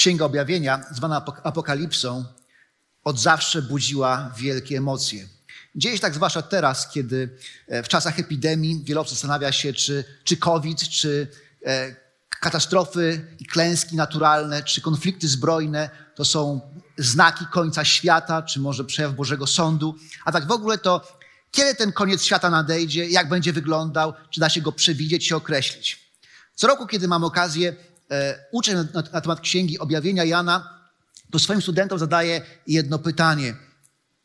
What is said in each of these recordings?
Księga Objawienia, zwana Apokalipsą, od zawsze budziła wielkie emocje. Dzieje się tak zwłaszcza teraz, kiedy e, w czasach epidemii wiele osób zastanawia się, czy, czy COVID, czy e, katastrofy i klęski naturalne, czy konflikty zbrojne to są znaki końca świata, czy może przejaw Bożego Sądu. A tak w ogóle to kiedy ten koniec świata nadejdzie, jak będzie wyglądał, czy da się go przewidzieć czy określić. Co roku, kiedy mam okazję e, uczyć na, na, temat Księgi Objawienia Jana, to swoim studentom zadaję jedno pytanie.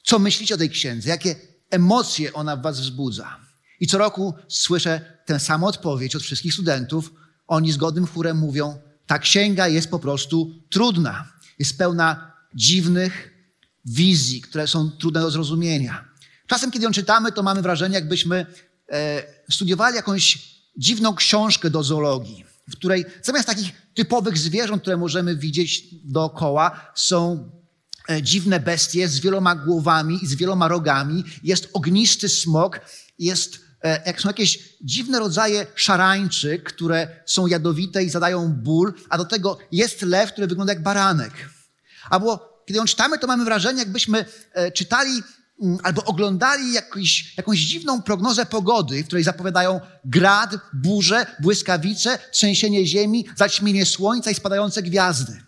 Co myślicie o tej księdze? Jakie emocje ona w was wzbudza? I co roku słyszę tę samą odpowiedź od wszystkich studentów. Oni zgodnym chórem mówią, ta księga jest po prostu trudna. Jest pełna dziwnych wizji, które są trudne do zrozumienia. Czasem, kiedy ją czytamy, to mamy wrażenie, jakbyśmy e, studiowali jakąś dziwną książkę do zoologii, w której zamiast takich typowych zwierząt, które możemy widzieć dookoła, są e, dziwne bestie z wieloma głowami i z wieloma rogami, jest ognisty smok, jest, e, jak są jakieś dziwne rodzaje szarańczy, które są jadowite i zadają ból, a do tego jest lew, który wygląda jak baranek. Albo kiedy ją czytamy, to mamy wrażenie, jakbyśmy e, czytali albo oglądali jakąś, jakąś dziwną prognozę pogody, w której zapowiadają grad, burze, błyskawice, trzęsienie ziemi, zaćmienie słońca i spadające gwiazdy.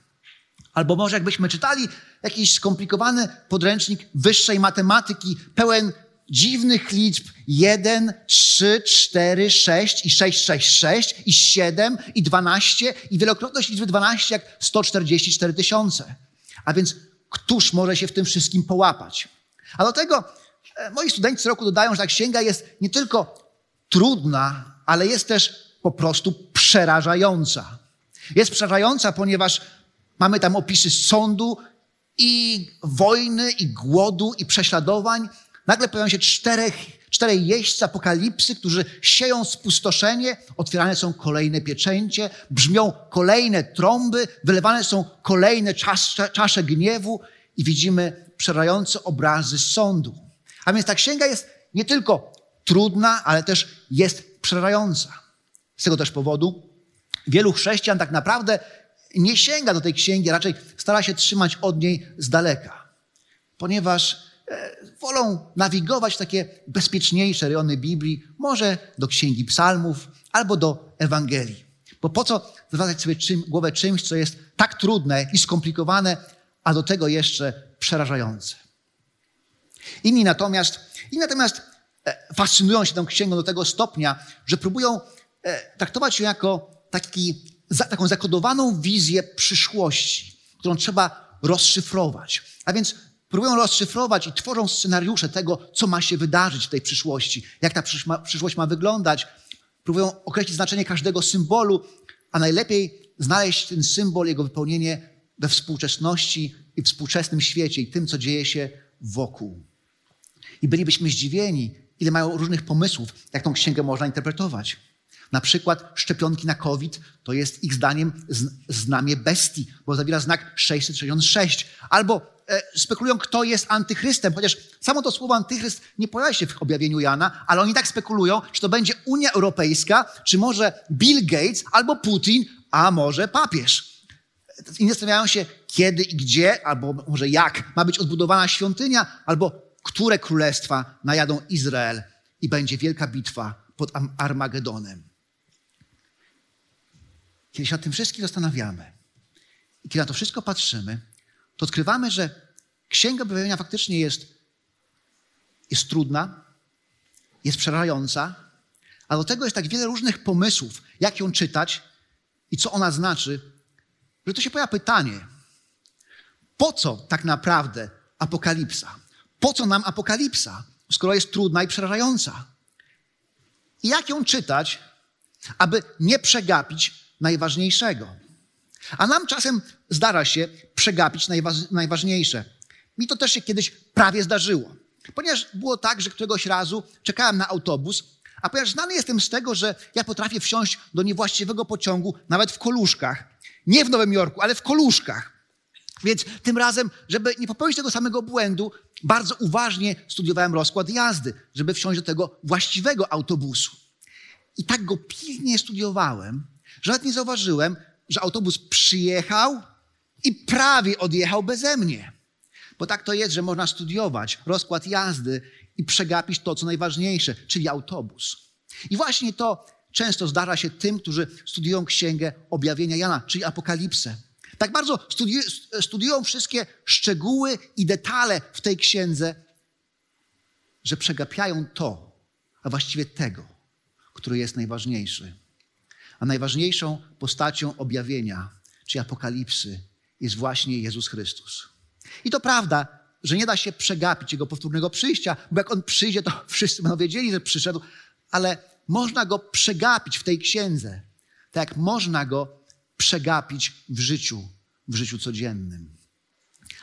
Albo może jakbyśmy czytali jakiś skomplikowany podręcznik wyższej matematyki, pełen dziwnych liczb 1, 3, 4, 6 i 6, 6, 6 i 7 i 12 i wielokrotność liczby 12 jak 144 tysiące. A więc któż może się w tym wszystkim połapać? A do tego e, moi studenci co roku dodają, że ta księga jest nie tylko trudna, ale jest też po prostu przerażająca. Jest przerażająca, ponieważ mamy tam opisy sądu i wojny, i głodu, i prześladowań. Nagle pojawiają się czterech, czterej jeźdźcy apokalipsy, którzy sieją spustoszenie, otwierane są kolejne pieczęcie, brzmią kolejne trąby, wylewane są kolejne czasze, czasze gniewu i widzimy przerażające obrazy sądu. A więc ta księga jest nie tylko trudna, ale też jest przerażająca. Z tego też powodu wielu chrześcijan tak naprawdę nie sięga do tej księgi, raczej stara się trzymać od niej z daleka, ponieważ e, wolą nawigować w takie bezpieczniejsze rejony Biblii, może do księgi psalmów albo do Ewangelii. Bo po co zwracać sobie czym, głowę czymś, co jest tak trudne i skomplikowane, a do tego jeszcze przerażające. Inni natomiast, inni natomiast e, fascynują się tą księgą do tego stopnia, że próbują e, traktować ją jako taki, taką zakodowaną wizję przyszłości, którą trzeba rozszyfrować. A więc próbują rozszyfrować i tworzą scenariusze tego, co ma się wydarzyć w tej przyszłości, jak ta przyszłość ma wyglądać. Próbują określić znaczenie każdego symbolu, a najlepiej znaleźć ten symbol, jego wypełnienie we współczesności i współczesnym świecie i tym, co dzieje się wokół. I bylibyśmy zdziwieni, ile mają różnych pomysłów, jak tą księgę można interpretować. Na przykład szczepionki na COVID to jest ich zdaniem znamie bestii, bo zawiera znak 666. Albo e, spekulują, kto jest antychrystem, chociaż samo to słowo antychryst nie pojawia się w objawieniu Jana, ale oni tak spekulują, czy to będzie Unia Europejska, czy może Bill Gates, albo Putin, a może papież. I zastanawiają się, kiedy i gdzie, albo może jak ma być odbudowana świątynia, albo które królestwa najadą Izrael i będzie wielka bitwa pod Armagedonem. Kiedy się nad tym wszystkim zastanawiamy i kiedy na to wszystko patrzymy, to odkrywamy, że Księga Objawienia faktycznie jest, jest trudna, jest przerażająca, a do tego jest tak wiele różnych pomysłów, jak ją czytać i co ona znaczy, że to się pojawia pytanie, po co tak naprawdę apokalipsa? Po co nam apokalipsa, skoro jest trudna i przerażająca? i jak ją czytać, aby nie przegapić najważniejszego. A nam czasem zdarza się przegapić najważ, najważniejsze. Mi to też się kiedyś prawie zdarzyło. Ponieważ było tak, że któregoś razu czekałem na autobus, a ponieważ znany jestem z tego, że ja potrafię wsiąść do niewłaściwego pociągu nawet w koluszkach. Nie w Nowym Jorku, ale w koluszkach. Więc tym razem, żeby nie popełnić tego samego błędu, bardzo uważnie studiowałem rozkład jazdy, żeby wsiąść do tego właściwego autobusu. I tak go pilnie studiowałem, że nawet nie zauważyłem, że autobus przyjechał i prawie odjechał beze mnie. Bo tak to jest, że można studiować rozkład jazdy i przegapić to, co najważniejsze, czyli autobus. I właśnie to często zdarza się tym, którzy studiują księgę objawienia Jana, czyli apokalipsę. Tak bardzo studiują wszystkie szczegóły i detale w tej księdze, że przegapiają to, a właściwie tego, który jest najważniejszy. A najważniejszą postacią objawienia, czy apokalipsy, jest właśnie Jezus Chrystus. I to prawda, że nie da się przegapić Jego powtórnego przyjścia, bo jak On przyjdzie, to wszyscy będą wiedzieli, że przyszedł, ale można Go przegapić w tej księdze, tak jak można Go przegapić w życiu, w życiu codziennym.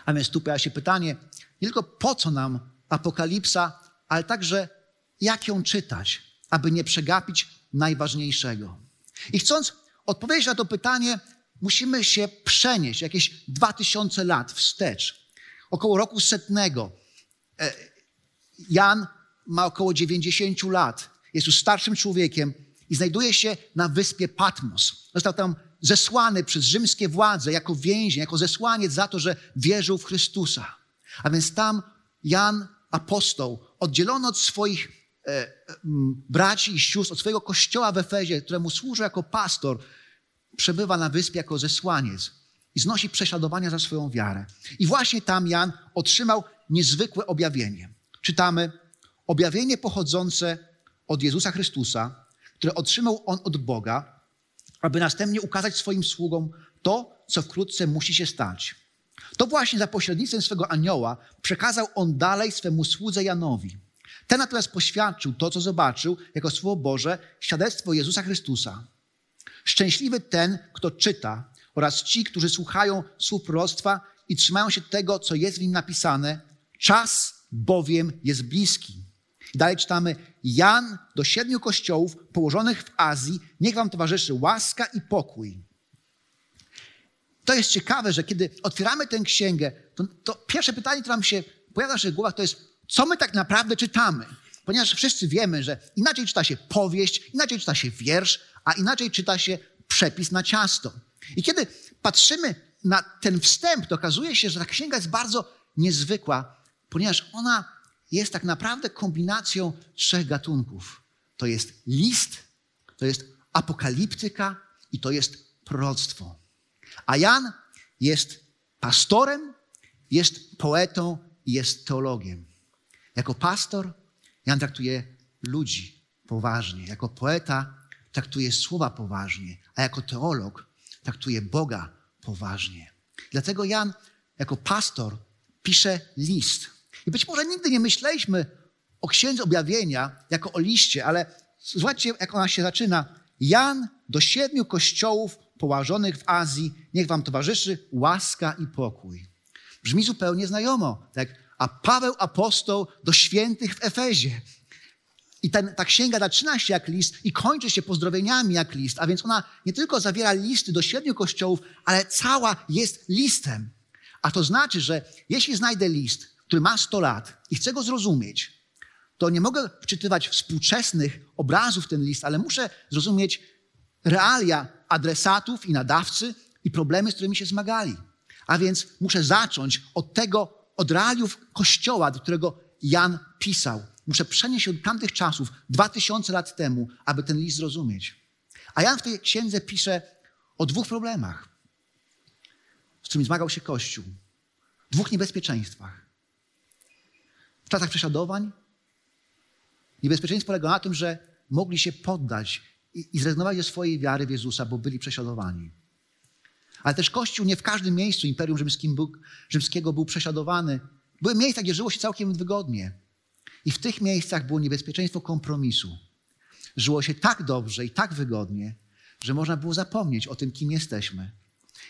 A więc tu pojawia się pytanie, nie tylko po co nam apokalipsa, ale także jak ją czytać, aby nie przegapić najważniejszego. I chcąc odpowiedzieć na to pytanie, musimy się przenieść jakieś dwa tysiące lat wstecz, około roku setnego. E, Jan ma około 90 lat, jest już starszym człowiekiem i znajduje się na wyspie Patmos. Został tam zesłany przez rzymskie władze jako więzień, jako zesłaniec za to, że wierzył w Chrystusa. A więc tam Jan, apostoł, oddzielony od swoich e, braci i sióstr, od swojego kościoła w Efezie, któremu służy jako pastor, przebywa na wyspie jako zesłaniec i znosi prześladowania za swoją wiarę. I właśnie tam Jan otrzymał niezwykłe objawienie. Czytamy objawienie pochodzące od Jezusa Chrystusa, które otrzymał on od Boga, aby następnie ukazać swoim sługom to, co wkrótce musi się stać. To właśnie za pośrednictwem swego anioła przekazał on dalej swemu słudze Janowi. Ten natomiast poświadczył to, co zobaczył, jako Słowo Boże, świadectwo Jezusa Chrystusa. Szczęśliwy ten, kto czyta, oraz ci, którzy słuchają słów proroctwa i trzymają się tego, co jest w nim napisane. Czas bowiem jest bliski. Dalej czytamy, Jan do siedmiu kościołów położonych w Azji, niech wam towarzyszy łaska i pokój. To jest ciekawe, że kiedy otwieramy tę księgę, to, to pierwsze pytanie, które nam się pojawia w naszych głowach, to jest, co my tak naprawdę czytamy? Ponieważ wszyscy wiemy, że inaczej czyta się powieść, inaczej czyta się wiersz, a inaczej czyta się przepis na ciasto. I kiedy patrzymy na ten wstęp, to okazuje się, że ta księga jest bardzo niezwykła, ponieważ ona jest tak naprawdę kombinacją trzech gatunków. To jest list, to jest apokaliptyka i to jest proroctwo. A Jan jest pastorem, jest poetą i jest teologiem. Jako pastor Jan traktuje ludzi poważnie, jako poeta traktuje słowa poważnie, a jako teolog traktuje Boga poważnie. Dlatego Jan jako pastor pisze list. I być może nigdy nie myśleliśmy o księdze objawienia jako o liście, ale zobaczcie, jak ona się zaczyna. Jan do siedmiu kościołów położonych w Azji, niech wam towarzyszy łaska i pokój. Brzmi zupełnie znajomo, tak? A Paweł apostoł do świętych w Efezie. I ten, ta księga zaczyna się jak list i kończy się pozdrowieniami jak list, a więc ona nie tylko zawiera listy do siedmiu kościołów, ale cała jest listem. A to znaczy, że jeśli znajdę list, który ma 100 lat i chcę go zrozumieć, to nie mogę wczytywać współczesnych obrazów ten list, ale muszę zrozumieć realia adresatów i nadawcy i problemy, z którymi się zmagali. A więc muszę zacząć od tego, od realiów Kościoła, do którego Jan pisał. Muszę przenieść się do tamtych czasów, dwa tysiące lat temu, aby ten list zrozumieć. A Jan w tej księdze pisze o dwóch problemach, z którymi zmagał się Kościół. Dwóch niebezpieczeństwach. W czasach prześladowań niebezpieczeństwo polegało na tym, że mogli się poddać i, i zrezygnować ze swojej wiary w Jezusa, bo byli prześladowani. Ale też Kościół nie w każdym miejscu Imperium był, Rzymskiego był prześladowany. Były miejsca, gdzie żyło się całkiem wygodnie. I w tych miejscach było niebezpieczeństwo kompromisu. żyło się tak dobrze i tak wygodnie, że można było zapomnieć o tym, kim jesteśmy.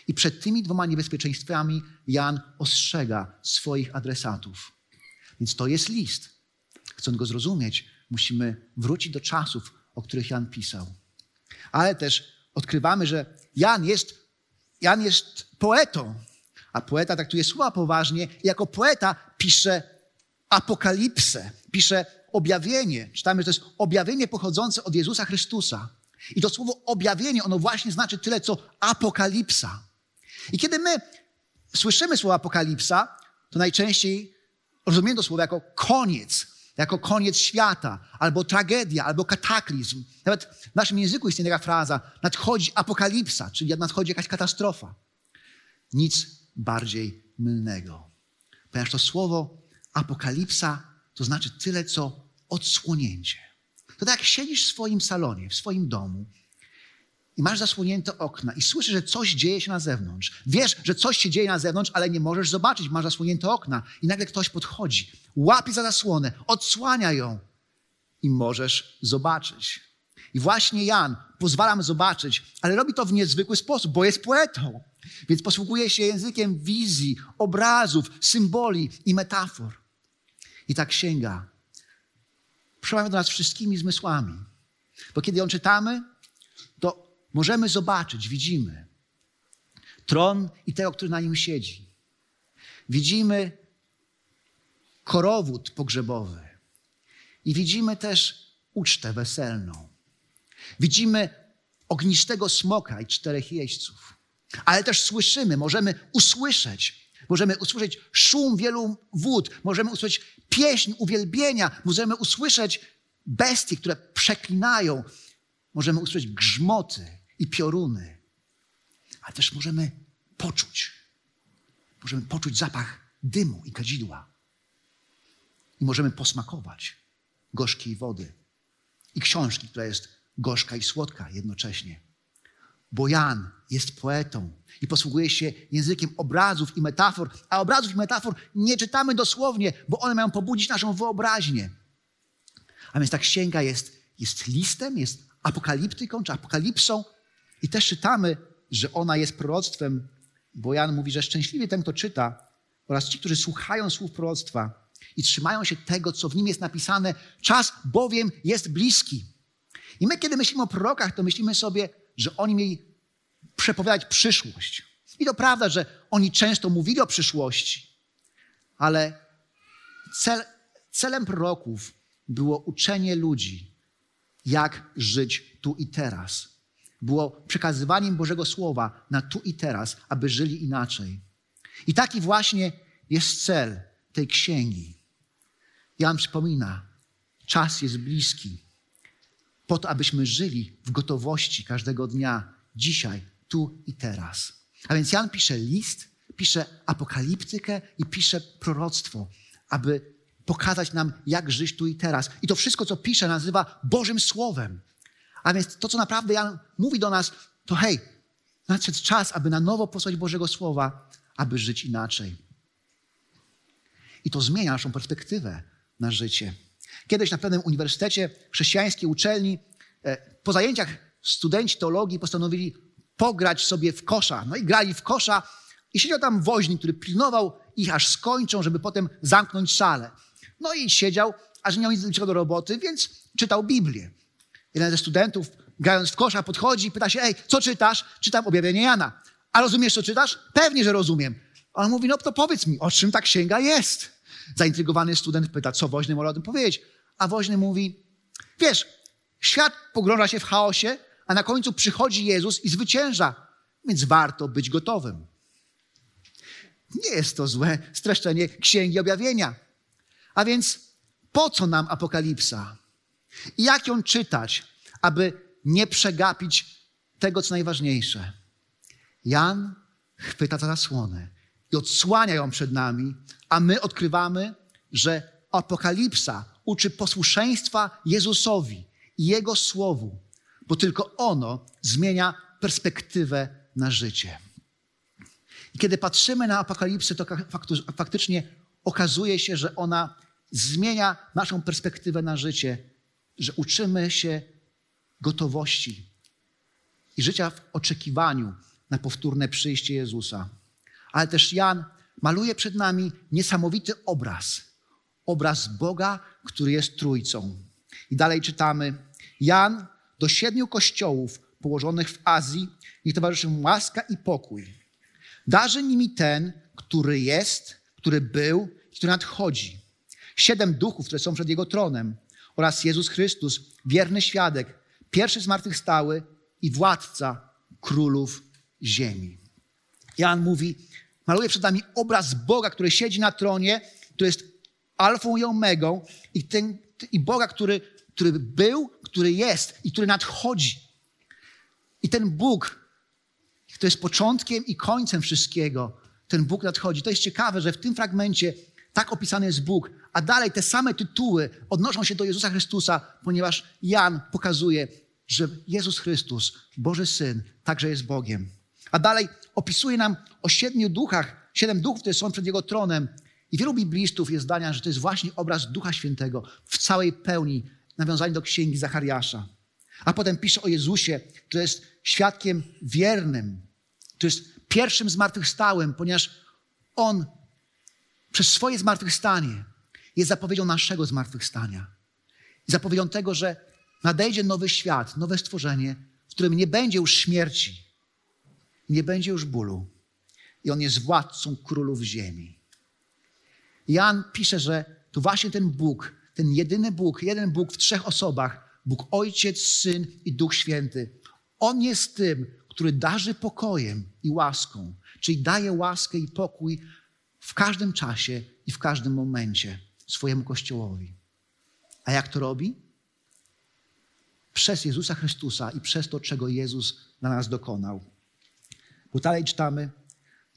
I przed tymi dwoma niebezpieczeństwami Jan ostrzega swoich adresatów. Więc to jest list. Chcąc go zrozumieć, musimy wrócić do czasów, o których Jan pisał. Ale też odkrywamy, że Jan jest, Jan jest poetą, a poeta traktuje słowa poważnie jako poeta pisze apokalipsę, pisze objawienie. Czytamy, że to jest objawienie pochodzące od Jezusa Chrystusa. I to słowo objawienie, ono właśnie znaczy tyle, co apokalipsa. I kiedy my słyszymy słowo apokalipsa, to najczęściej rozumiemy to słowo jako koniec, jako koniec świata, albo tragedia, albo kataklizm. Nawet w naszym języku istnieje taka fraza, nadchodzi apokalipsa, czyli nadchodzi jakaś katastrofa. Nic bardziej mylnego. Ponieważ to słowo apokalipsa to znaczy tyle, co odsłonięcie. To tak jak siedzisz w swoim salonie, w swoim domu i masz zasłonięte okna i słyszysz, że coś dzieje się na zewnątrz. Wiesz, że coś się dzieje na zewnątrz, ale nie możesz zobaczyć, masz zasłonięte okna i nagle ktoś podchodzi, łapie za zasłonę, odsłania ją i możesz zobaczyć. I właśnie Jan pozwala nam zobaczyć, ale robi to w niezwykły sposób, bo jest poetą. Więc posługuje się językiem wizji, obrazów, symboli i metafor. I ta księga przemawia do nas wszystkimi zmysłami. Bo kiedy ją czytamy, to możemy zobaczyć, widzimy tron i tego, który na nim siedzi. Widzimy korowód pogrzebowy. I widzimy też ucztę weselną. Widzimy ognistego smoka i czterech jeźdźców. Ale też słyszymy, możemy usłyszeć, możemy usłyszeć szum wielu wód, możemy usłyszeć pieśń uwielbienia, możemy usłyszeć bestie, które przeklinają, możemy usłyszeć grzmoty i pioruny, ale też możemy poczuć, możemy poczuć zapach dymu i kadzidła i możemy posmakować gorzkiej wody i książki, która jest gorzka i słodka jednocześnie. Bo Jan jest poetą i posługuje się językiem obrazów i metafor, a obrazów i metafor nie czytamy dosłownie, bo one mają pobudzić naszą wyobraźnię. A więc ta księga jest, jest listem, jest apokaliptyką czy apokalipsą i też czytamy, że ona jest proroctwem, bo Jan mówi, że szczęśliwie ten, kto czyta oraz ci, którzy słuchają słów proroctwa i trzymają się tego, co w nim jest napisane, czas bowiem jest bliski. I my, kiedy myślimy o prorokach, to myślimy sobie, że oni mieli przepowiadać przyszłość. I to prawda, że oni często mówili o przyszłości, ale cel, celem proroków było uczenie ludzi, jak żyć tu i teraz. Było przekazywaniem Bożego Słowa na tu i teraz, aby żyli inaczej. I taki właśnie jest cel tej księgi. Jan przypomina, czas jest bliski, po to, abyśmy żyli w gotowości każdego dnia, dzisiaj, tu i teraz. A więc Jan pisze list, pisze apokaliptykę i pisze proroctwo, aby pokazać nam, jak żyć tu i teraz. I to wszystko, co pisze, nazywa Bożym Słowem. A więc to, co naprawdę Jan mówi do nas, to hej, nadszedł czas, aby na nowo posłać Bożego Słowa, aby żyć inaczej. I to zmienia naszą perspektywę na życie. Kiedyś na pewnym uniwersytecie chrześcijańskiej uczelni, e, po zajęciach studenci teologii postanowili pograć sobie w kosza. No i grali w kosza i siedział tam woźnik, który pilnował ich aż skończą, żeby potem zamknąć salę. No i siedział, aż nie miał nic do roboty, więc czytał Biblię. Jeden ze studentów, grając w kosza, podchodzi i pyta się, ej, co czytasz? Czytam objawienie Jana. A rozumiesz, co czytasz? Pewnie, że rozumiem. On mówi, no to powiedz mi, o czym ta księga jest? Zaintrygowany student pyta, co woźny może o tym powiedzieć? A woźny mówi, wiesz, świat pogrąża się w chaosie, a na końcu przychodzi Jezus i zwycięża, więc warto być gotowym. Nie jest to złe streszczenie Księgi Objawienia. A więc po co nam Apokalipsa? I jak ją czytać, aby nie przegapić tego, co najważniejsze? Jan chwyta za zasłonę i odsłania ją przed nami, a my odkrywamy, że Apokalipsa uczy posłuszeństwa Jezusowi i Jego Słowu, bo tylko ono zmienia perspektywę na życie. I kiedy patrzymy na Apokalipsę, to faktycznie okazuje się, że ona zmienia naszą perspektywę na życie, że uczymy się gotowości i życia w oczekiwaniu na powtórne przyjście Jezusa. Ale też Jan maluje przed nami niesamowity obraz. Obraz Boga, który jest Trójcą. I dalej czytamy. Jan do siedmiu kościołów położonych w Azji, niech towarzyszy mu łaska i pokój. Darzy nimi ten, który jest, który był który nadchodzi. Siedem duchów, które są przed Jego tronem oraz Jezus Chrystus, wierny świadek, pierwszy zmartwychwstały i władca królów ziemi. Jan mówi, maluje przed nami obraz Boga, który siedzi na tronie, który jest alfą i omegą i, ten, i Boga, który, który był, który jest i który nadchodzi. I ten Bóg, który jest początkiem i końcem wszystkiego, ten Bóg nadchodzi. To jest ciekawe, że w tym fragmencie tak opisany jest Bóg, a dalej te same tytuły odnoszą się do Jezusa Chrystusa, ponieważ Jan pokazuje, że Jezus Chrystus, Boży Syn, także jest Bogiem. A dalej opisuje nam o siedmiu duchach, siedem duchów, które są przed Jego tronem. I wielu biblistów jest zdania, że to jest właśnie obraz Ducha Świętego w całej pełni, nawiązanie do księgi Zachariasza. A potem pisze o Jezusie, który jest świadkiem wiernym, który jest pierwszym zmartwychwstałym, ponieważ On przez swoje zmartwychwstanie jest zapowiedzią naszego zmartwychwstania. Zapowiedzią tego, że nadejdzie nowy świat, nowe stworzenie, w którym nie będzie już śmierci, nie będzie już bólu. I On jest władcą królów ziemi. Jan pisze, że to właśnie ten Bóg, ten jedyny Bóg, jeden Bóg w trzech osobach, Bóg Ojciec, Syn i Duch Święty. On jest tym, który darzy pokojem i łaską, czyli daje łaskę i pokój w każdym czasie i w każdym momencie swojemu Kościołowi. A jak to robi? Przez Jezusa Chrystusa i przez to, czego Jezus dla nas dokonał. Bo dalej czytamy,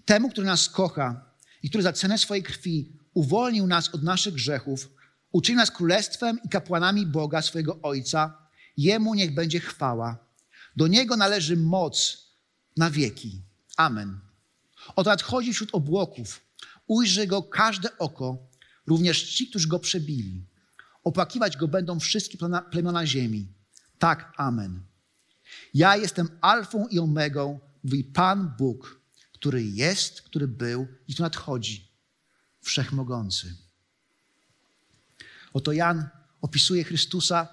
temu, który nas kocha i który za cenę swojej krwi uwolnił nas od naszych grzechów, uczynił nas królestwem i kapłanami Boga, swojego Ojca, Jemu niech będzie chwała. Do Niego należy moc na wieki. Amen. Oto nadchodzi wśród obłoków, ujrzy Go każde oko, również ci, którzy Go przebili. Opłakiwać Go będą wszystkie plemiona ziemi. Tak, amen. Ja jestem alfą i omegą, mówi Pan Bóg, który jest, który był i tu nadchodzi, wszechmogący. Oto Jan opisuje Chrystusa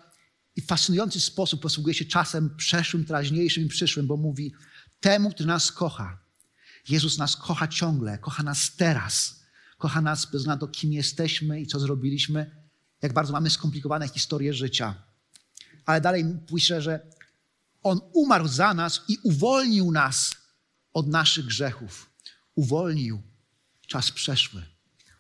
i w fascynujący sposób posługuje się czasem przeszłym, teraźniejszym i przyszłym, bo mówi temu, który nas kocha. Jezus nas kocha ciągle, kocha nas teraz. Kocha nas bez względu na to, kim jesteśmy i co zrobiliśmy, jak bardzo mamy skomplikowane historie życia. Ale dalej pisze, że On umarł za nas i uwolnił nas od naszych grzechów. Uwolnił czas przeszły.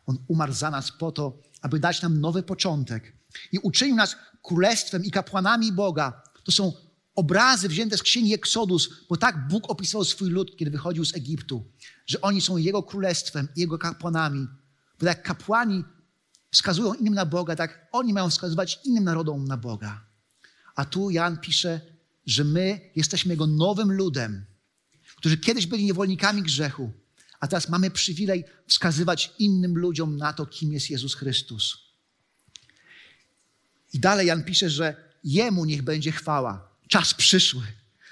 On umarł za nas po to, aby dać nam nowy początek i uczynił nas królestwem i kapłanami Boga. To są obrazy wzięte z księgi Eksodus, bo tak Bóg opisywał swój lud, kiedy wychodził z Egiptu, że oni są Jego królestwem, Jego kapłanami. Bo jak kapłani wskazują innym na Boga, tak oni mają wskazywać innym narodom na Boga. A tu Jan pisze, że my jesteśmy Jego nowym ludem, którzy kiedyś byli niewolnikami grzechu, a teraz mamy przywilej wskazywać innym ludziom na to, kim jest Jezus Chrystus. I dalej Jan pisze, że Jemu niech będzie chwała. Czas przyszły,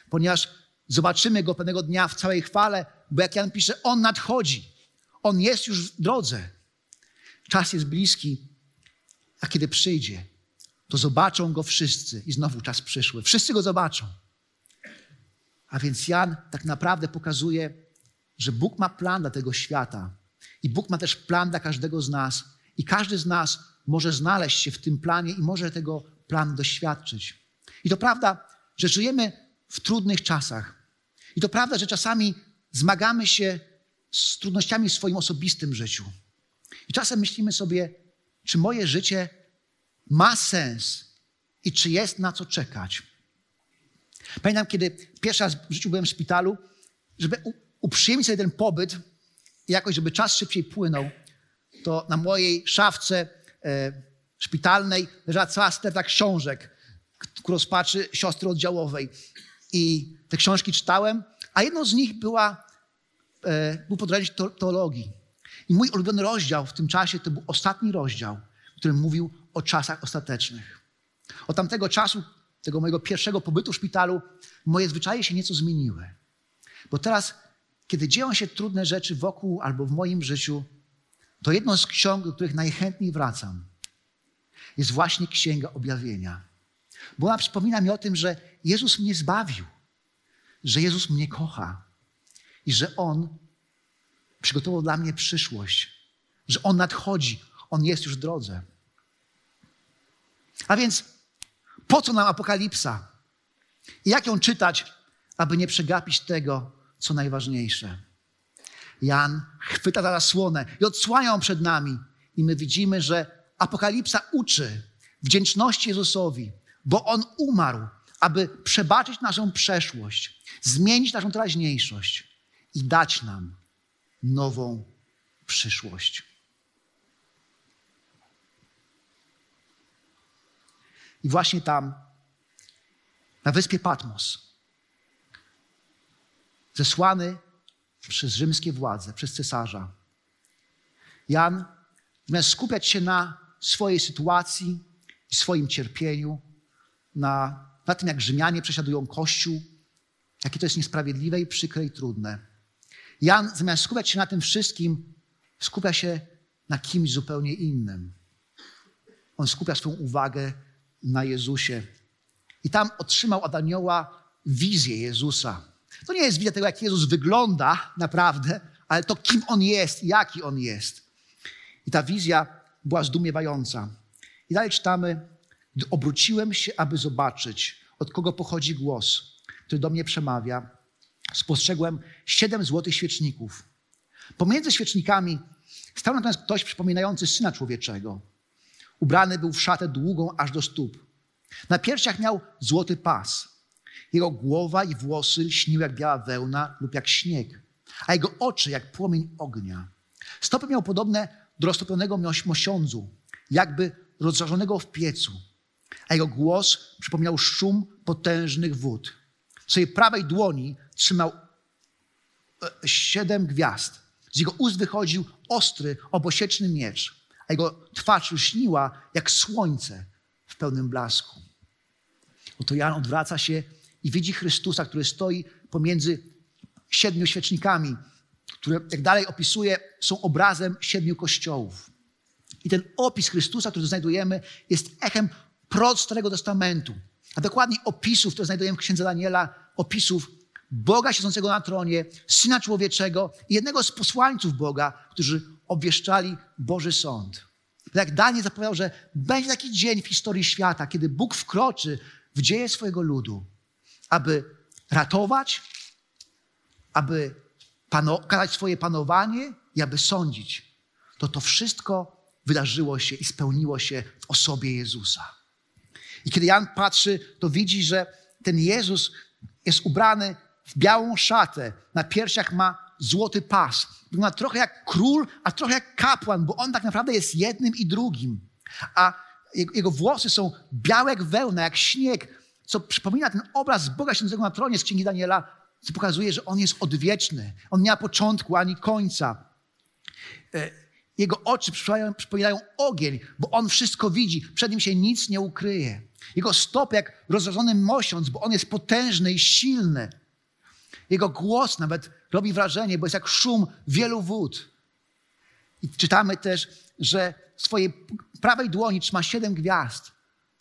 ponieważ zobaczymy Go pewnego dnia w całej chwale, bo jak Jan pisze, On nadchodzi. On jest już w drodze. Czas jest bliski, a kiedy przyjdzie, to zobaczą Go wszyscy. I znowu czas przyszły. Wszyscy Go zobaczą. A więc Jan tak naprawdę pokazuje, że Bóg ma plan dla tego świata. I Bóg ma też plan dla każdego z nas. I każdy z nas może znaleźć się w tym planie i może tego planu doświadczyć. I to prawda, że żyjemy w trudnych czasach. I to prawda, że czasami zmagamy się z trudnościami w swoim osobistym życiu. I czasem myślimy sobie, czy moje życie ma sens i czy jest na co czekać. Pamiętam, kiedy pierwszy raz w życiu byłem w szpitalu, żeby uprzyjemnić sobie ten pobyt i jakoś, żeby czas szybciej płynął, to na mojej szafce e, szpitalnej leżała cała sterta książek ku rozpaczy siostry oddziałowej. I te książki czytałem, a jedną z nich była, e, był podręcznik teologii. I mój ulubiony rozdział w tym czasie to był ostatni rozdział, który mówił o czasach ostatecznych. Od tamtego czasu tego mojego pierwszego pobytu w szpitalu, moje zwyczaje się nieco zmieniły. Bo teraz, kiedy dzieją się trudne rzeczy wokół albo w moim życiu, to jedną z ksiąg, do których najchętniej wracam, jest właśnie Księga Objawienia. Bo ona przypomina mi o tym, że Jezus mnie zbawił, że Jezus mnie kocha i że On przygotował dla mnie przyszłość, że On nadchodzi, On jest już w drodze. A więc po co nam apokalipsa? I jak ją czytać, aby nie przegapić tego, co najważniejsze? Jan chwyta za zasłonę i odsłania ją przed nami. I my widzimy, że apokalipsa uczy wdzięczności Jezusowi, bo On umarł, aby przebaczyć naszą przeszłość, zmienić naszą teraźniejszość i dać nam nową przyszłość. I właśnie tam, na wyspie Patmos, zesłany przez rzymskie władze, przez cesarza, Jan, zamiast skupiać się na swojej sytuacji i swoim cierpieniu, na, na tym, jak Rzymianie prześladują Kościół, jakie to jest niesprawiedliwe i przykre i trudne. Jan, zamiast skupiać się na tym wszystkim, skupia się na kimś zupełnie innym. On skupia swoją uwagę na Jezusie. I tam otrzymał od anioła wizję Jezusa. To nie jest wizja tego, jak Jezus wygląda naprawdę, ale to, kim On jest, jaki On jest. I ta wizja była zdumiewająca. I dalej czytamy, obróciłem się, aby zobaczyć, od kogo pochodzi głos, który do mnie przemawia, spostrzegłem siedem złotych świeczników. Pomiędzy świecznikami stał natomiast ktoś przypominający syna człowieczego. Ubrany był w szatę długą aż do stóp. Na piersiach miał złoty pas. Jego głowa i włosy lśniły jak biała wełna lub jak śnieg, a jego oczy jak płomień ognia. Stopy miał podobne do roztopionego mosiądzu, jakby rozżarzonego w piecu, a jego głos przypomniał szum potężnych wód. W swojej prawej dłoni trzymał e, siedem gwiazd. Z jego ust wychodził ostry, obosieczny miecz, a jego twarz lśniła jak słońce w pełnym blasku. Oto Jan odwraca się i widzi Chrystusa, który stoi pomiędzy siedmiu świecznikami, które, jak dalej opisuje, są obrazem siedmiu kościołów. I ten opis Chrystusa, który znajdujemy, jest echem proroc Starego Testamentu, a dokładniej opisów, które znajdujemy w Księdze Daniela, opisów Boga siedzącego na tronie, Syna Człowieczego i jednego z posłańców Boga, którzy obwieszczali Boży Sąd. Jak Daniel zapowiadał, że będzie taki dzień w historii świata, kiedy Bóg wkroczy w dzieje swojego ludu, aby ratować, aby pano- kazać swoje panowanie i aby sądzić. To to wszystko wydarzyło się i spełniło się w osobie Jezusa. I kiedy Jan patrzy, to widzi, że ten Jezus jest ubrany w białą szatę, na piersiach ma złoty pas. Wygląda trochę jak król, a trochę jak kapłan, bo on tak naprawdę jest jednym i drugim. A jego, włosy są białe jak wełna, jak śnieg, co przypomina ten obraz Boga siedzącego na tronie z Księgi Daniela, co pokazuje, że On jest odwieczny. On nie ma początku ani końca. Jego oczy przypominają, ogień, bo On wszystko widzi. Przed Nim się nic nie ukryje. Jego stopy jak rozrażony mosiąc, bo On jest potężny i silny. Jego głos nawet robi wrażenie, bo jest jak szum wielu wód. I czytamy też, że w swojej prawej dłoni trzyma siedem gwiazd.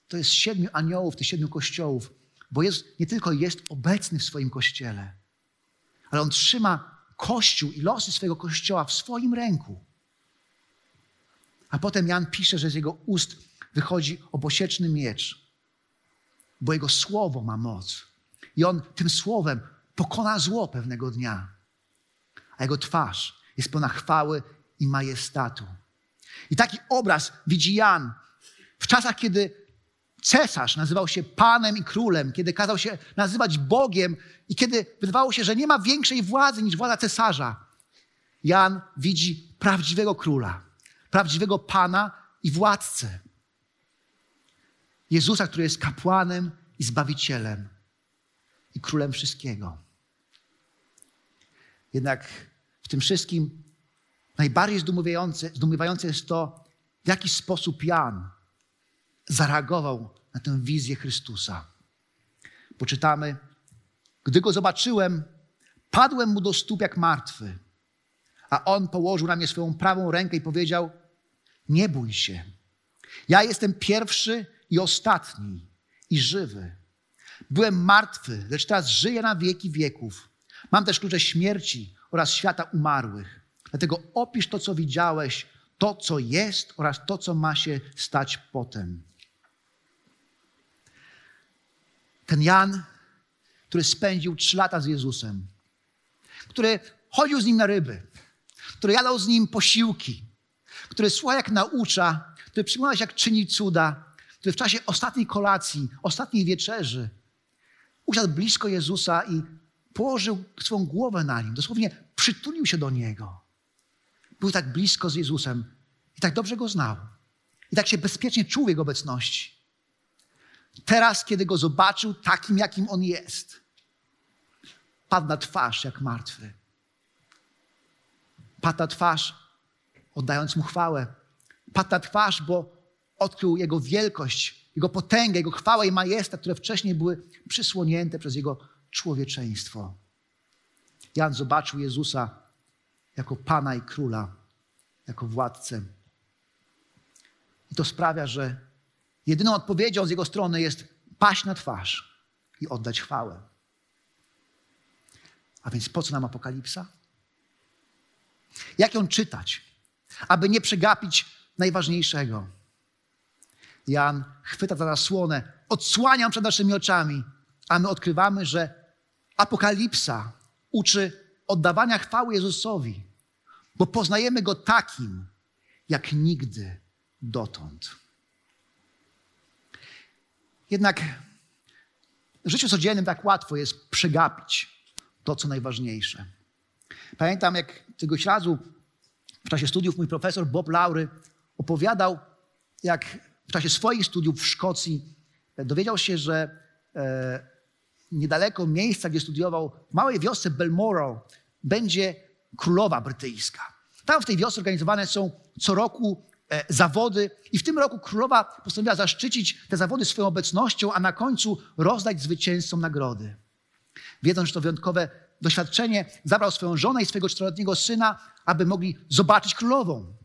To jest siedmiu aniołów, tych siedmiu kościołów. Bo jest, nie tylko jest obecny w swoim kościele, ale on trzyma kościół i losy swojego kościoła w swoim ręku. A potem Jan pisze, że z jego ust wychodzi obosieczny miecz, bo jego słowo ma moc. I on tym słowem pokona zło pewnego dnia. A jego twarz jest pełna chwały i majestatu. I taki obraz widzi Jan w czasach, kiedy cesarz nazywał się panem i królem, kiedy kazał się nazywać Bogiem i kiedy wydawało się, że nie ma większej władzy niż władza cesarza. Jan widzi prawdziwego króla, prawdziwego pana i władcę. Jezusa, który jest kapłanem i zbawicielem i królem wszystkiego. Jednak w tym wszystkim najbardziej zdumiewające, zdumiewające jest to, w jaki sposób Jan zareagował na tę wizję Chrystusa. poczytamy, gdy go zobaczyłem, padłem mu do stóp jak martwy, a on położył na mnie swoją prawą rękę i powiedział: Nie bój się. Ja jestem pierwszy i ostatni i żywy. Byłem martwy, lecz teraz żyję na wieki wieków. Mam też klucze śmierci oraz świata umarłych. Dlatego opisz to, co widziałeś, to, co jest oraz to, co ma się stać potem. Ten Jan, który spędził trzy lata z Jezusem, który chodził z nim na ryby, który jadał z nim posiłki, który słucha jak naucza, który przygląda się jak czyni cuda, który w czasie ostatniej kolacji, ostatniej wieczerzy usiadł blisko Jezusa i położył swoją głowę na nim, dosłownie przytulił się do niego. Był tak blisko z Jezusem i tak dobrze go znał. I tak się bezpiecznie czuł w jego obecności. Teraz, kiedy go zobaczył takim, jakim on jest, padł na twarz jak martwy. Padł na twarz, oddając mu chwałę. Padł na twarz, bo odkrył jego wielkość, jego potęgę, jego chwałę i majestat, które wcześniej były przysłonięte przez jego człowieczeństwo. Jan zobaczył Jezusa jako Pana i Króla, jako władcę. I to sprawia, że jedyną odpowiedzią z jego strony jest paść na twarz i oddać chwałę. A więc po co nam apokalipsa? Jak ją czytać, aby nie przegapić najważniejszego? Jan chwyta za zasłonę, odsłania przed naszymi oczami, a my odkrywamy, że apokalipsa uczy oddawania chwały Jezusowi, bo poznajemy Go takim, jak nigdy dotąd. Jednak w życiu codziennym tak łatwo jest przegapić to, co najważniejsze. Pamiętam, jak któregoś razu w czasie studiów mój profesor Bob Laury opowiadał, jak w czasie swoich studiów w Szkocji dowiedział się, że e, niedaleko miejsca, gdzie studiował, w małej wiosce Belmorol, będzie królowa brytyjska. Tam w tej wiosce organizowane są co roku e, zawody i w tym roku królowa postanowiła zaszczycić te zawody swoją obecnością, a na końcu rozdać zwycięzcom nagrody. Wiedząc, że to wyjątkowe doświadczenie, zabrał swoją żonę i swojego czteroletniego syna, aby mogli zobaczyć królową.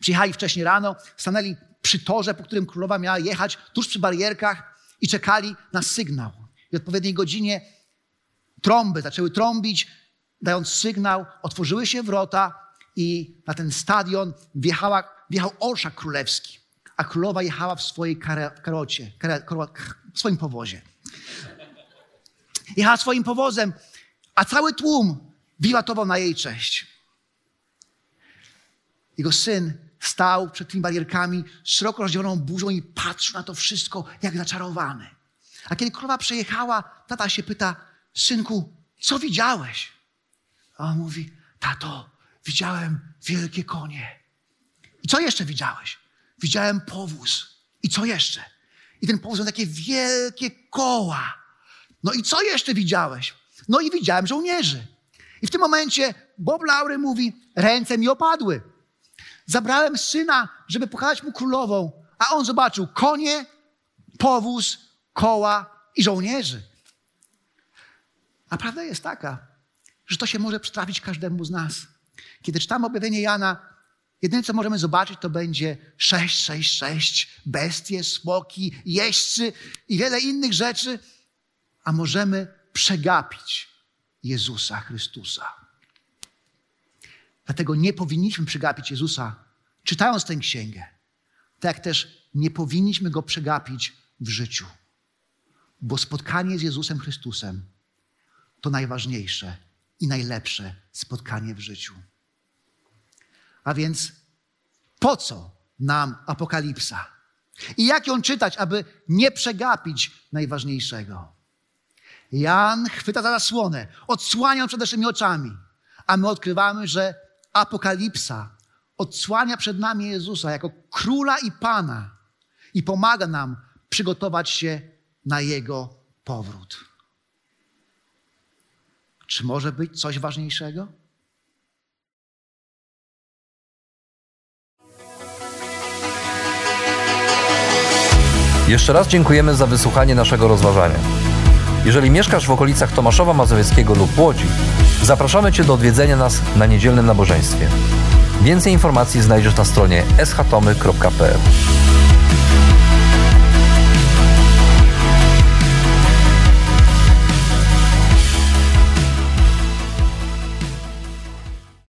Przyjechali wcześniej rano, stanęli przy torze, po którym królowa miała jechać, tuż przy barierkach i czekali na sygnał. I w odpowiedniej godzinie trąby zaczęły trąbić, dając sygnał, otworzyły się wrota i na ten stadion wjechała, wjechał orszak królewski, a królowa jechała w swojej karocie, w swoim powozie. Jechała swoim powozem, a cały tłum wiwatował na jej cześć. Jego syn stał przed tymi barierkami, szeroko rozdzieloną burzą i patrzył na to wszystko jak zaczarowany. A kiedy królowa przejechała, tata się pyta, synku, co widziałeś? A on mówi, tato, widziałem wielkie konie. I co jeszcze widziałeś? Widziałem powóz. I co jeszcze? I ten powóz miał takie wielkie koła. No i co jeszcze widziałeś? No i widziałem żołnierzy. I w tym momencie Bob Laury mówi, ręce mi opadły. Zabrałem syna, żeby pokazać mu królową, a on zobaczył konie, powóz, koła i żołnierzy. A prawda jest taka, że to się może przytrafić każdemu z nas. Kiedy czytamy objawienie Jana, jedyne co możemy zobaczyć to będzie 666, bestie, smoki, jeźdźcy i wiele innych rzeczy, a możemy przegapić Jezusa Chrystusa. Dlatego nie powinniśmy przegapić Jezusa, czytając tę księgę. Tak też nie powinniśmy go przegapić w życiu. Bo spotkanie z Jezusem Chrystusem to najważniejsze i najlepsze spotkanie w życiu. A więc po co nam apokalipsa? I jak ją czytać, aby nie przegapić najważniejszego? Jan chwyta za zasłonę, odsłania przed naszymi oczami, a my odkrywamy, że apokalipsa odsłania przed nami Jezusa jako króla i pana i pomaga nam przygotować się na jego powrót. Czy może być coś ważniejszego? Jeszcze raz dziękujemy za wysłuchanie naszego rozważania. Jeżeli mieszkasz w okolicach Tomaszowa Mazowieckiego lub Łodzi, zapraszamy Cię do odwiedzenia nas na niedzielnym nabożeństwie. Więcej informacji znajdziesz na stronie schatomy.pl.